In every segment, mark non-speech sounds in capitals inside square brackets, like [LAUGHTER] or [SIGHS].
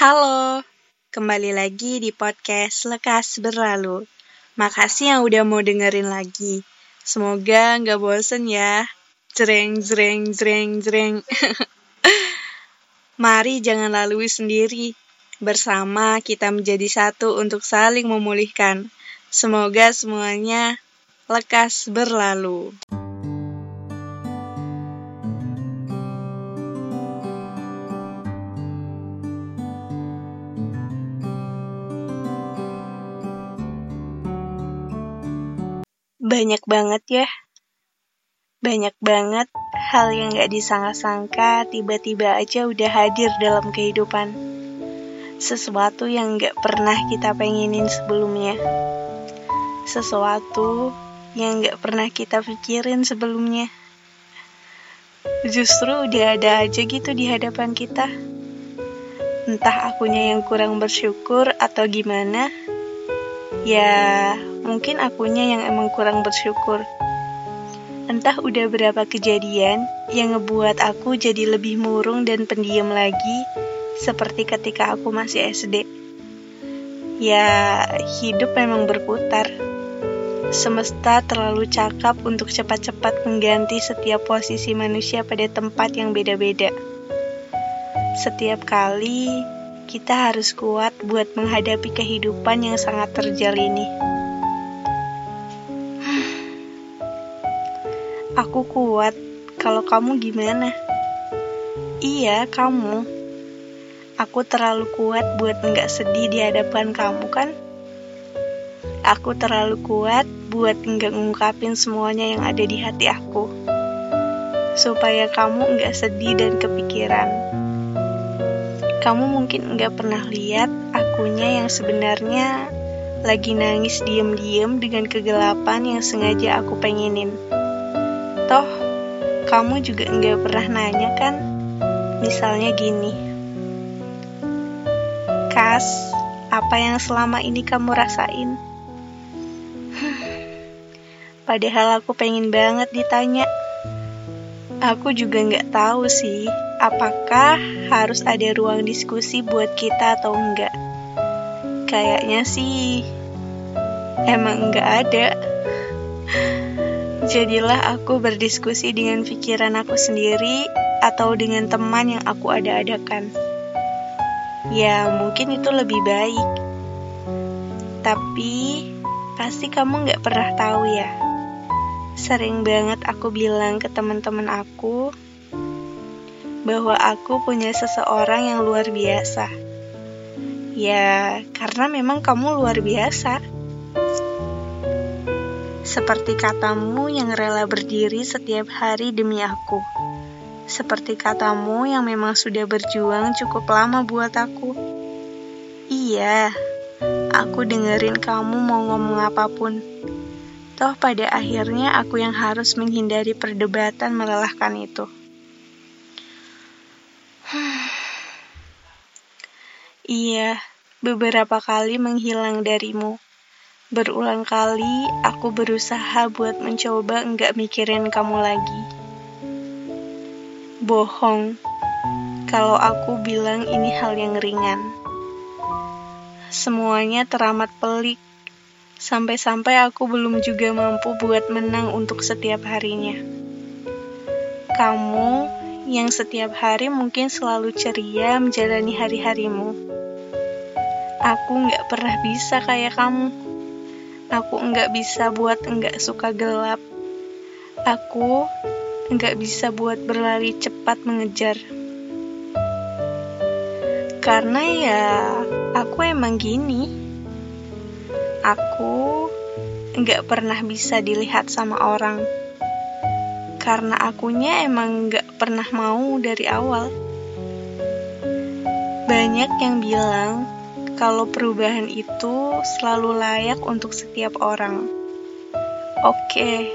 Halo, kembali lagi di podcast Lekas Berlalu. Makasih yang udah mau dengerin lagi. Semoga nggak bosen ya. Jreng, jreng, jreng, jreng. [LAUGHS] Mari jangan lalui sendiri. Bersama kita menjadi satu untuk saling memulihkan. Semoga semuanya lekas berlalu. Banyak banget ya. Banyak banget hal yang gak disangka-sangka tiba-tiba aja udah hadir dalam kehidupan. Sesuatu yang gak pernah kita pengenin sebelumnya. Sesuatu yang gak pernah kita pikirin sebelumnya. Justru udah ada aja gitu di hadapan kita. Entah akunya yang kurang bersyukur atau gimana. Ya, mungkin akunya yang emang kurang bersyukur. Entah udah berapa kejadian yang ngebuat aku jadi lebih murung dan pendiam lagi, seperti ketika aku masih SD. Ya, hidup memang berputar. Semesta terlalu cakap untuk cepat-cepat mengganti setiap posisi manusia pada tempat yang beda-beda. Setiap kali kita harus kuat buat menghadapi kehidupan yang sangat terjal ini. [SIGHS] Aku kuat. Kalau kamu gimana? Iya, kamu. Aku terlalu kuat buat nggak sedih di hadapan kamu kan? Aku terlalu kuat buat nggak ngungkapin semuanya yang ada di hati aku. Supaya kamu nggak sedih dan kepikiran. Kamu mungkin nggak pernah lihat akunya yang sebenarnya lagi nangis diem-diem dengan kegelapan yang sengaja aku pengenin. Toh, kamu juga nggak pernah nanya kan? Misalnya gini. Kas, apa yang selama ini kamu rasain? [SIGHS] Padahal aku pengen banget ditanya. Aku juga nggak tahu sih, apakah harus ada ruang diskusi buat kita atau enggak. Kayaknya sih, emang nggak ada. Jadilah aku berdiskusi dengan pikiran aku sendiri atau dengan teman yang aku ada-adakan. Ya, mungkin itu lebih baik. Tapi, pasti kamu gak pernah tahu ya. Sering banget aku bilang ke teman-teman aku bahwa aku punya seseorang yang luar biasa. Ya, karena memang kamu luar biasa. Seperti katamu yang rela berdiri setiap hari demi aku. Seperti katamu yang memang sudah berjuang cukup lama buat aku. Iya, aku dengerin kamu mau ngomong apa pun. Toh pada akhirnya aku yang harus menghindari perdebatan melelahkan itu. [SIGHS] iya, beberapa kali menghilang darimu. Berulang kali aku berusaha buat mencoba enggak mikirin kamu lagi. Bohong kalau aku bilang ini hal yang ringan. Semuanya teramat pelik, sampai-sampai aku belum juga mampu buat menang untuk setiap harinya. Kamu yang setiap hari mungkin selalu ceria menjalani hari-harimu. Aku nggak pernah bisa kayak kamu Aku enggak bisa buat enggak suka gelap. Aku enggak bisa buat berlari cepat mengejar. Karena ya, aku emang gini. Aku enggak pernah bisa dilihat sama orang. Karena akunya emang enggak pernah mau dari awal. Banyak yang bilang kalau perubahan itu selalu layak untuk setiap orang. Oke,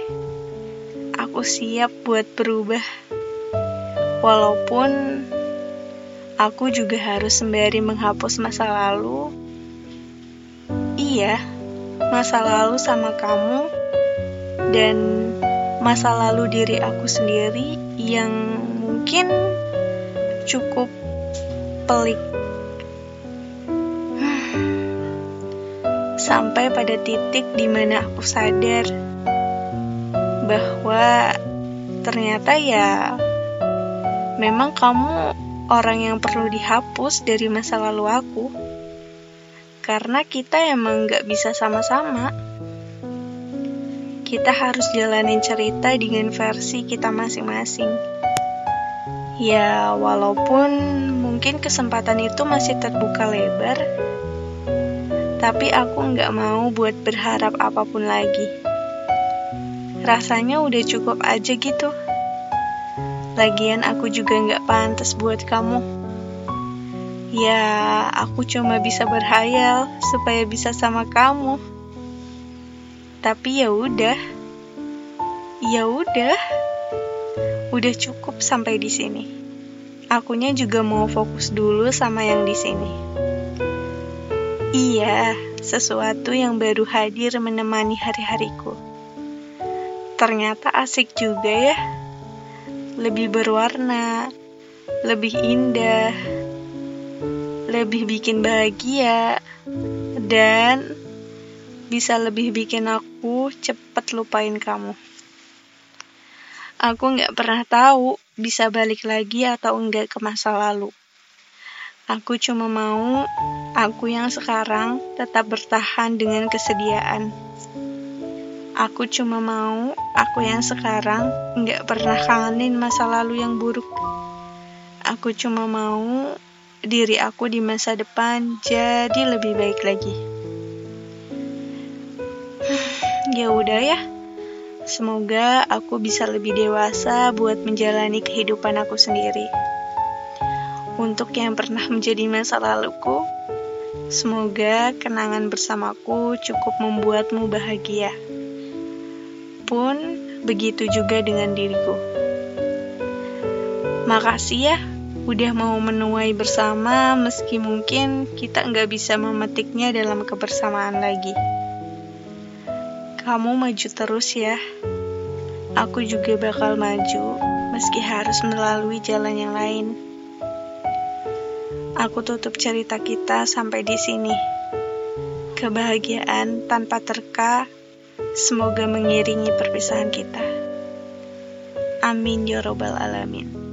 aku siap buat berubah. Walaupun aku juga harus sembari menghapus masa lalu. Iya, masa lalu sama kamu dan masa lalu diri aku sendiri yang mungkin cukup pelik. Sampai pada titik di mana aku sadar bahwa ternyata ya memang kamu orang yang perlu dihapus dari masa lalu aku. Karena kita emang gak bisa sama-sama. Kita harus jalanin cerita dengan versi kita masing-masing. Ya, walaupun mungkin kesempatan itu masih terbuka lebar, tapi aku nggak mau buat berharap apa pun lagi. Rasanya udah cukup aja gitu. Lagian aku juga nggak pantas buat kamu. Ya, aku cuma bisa berhayal supaya bisa sama kamu. Tapi ya udah. Ya udah. Udah cukup sampai di sini. Akunya juga mau fokus dulu sama yang di sini. Iya, sesuatu yang baru hadir menemani hari-hariku. Ternyata asik juga ya lebih berwarna, lebih indah, lebih bikin bahagia, dan bisa lebih bikin aku cepet lupain kamu. Aku nggak pernah tahu bisa balik lagi atau enggak ke masa lalu. Aku cuma mau aku yang sekarang tetap bertahan dengan kesediaan. Aku cuma mau aku yang sekarang nggak pernah kangenin masa lalu yang buruk. Aku cuma mau diri aku di masa depan jadi lebih baik lagi. [SIGHS] ya udah ya. Semoga aku bisa lebih dewasa buat menjalani kehidupan aku sendiri. Untuk yang pernah menjadi masa laluku, semoga kenangan bersamaku cukup membuatmu bahagia pun begitu juga dengan diriku. Makasih ya udah mau menuai bersama meski mungkin kita nggak bisa memetiknya dalam kebersamaan lagi. Kamu maju terus ya. Aku juga bakal maju meski harus melalui jalan yang lain. Aku tutup cerita kita sampai di sini. Kebahagiaan tanpa terka Semoga mengiringi perpisahan kita. Amin ya Robbal 'Alamin.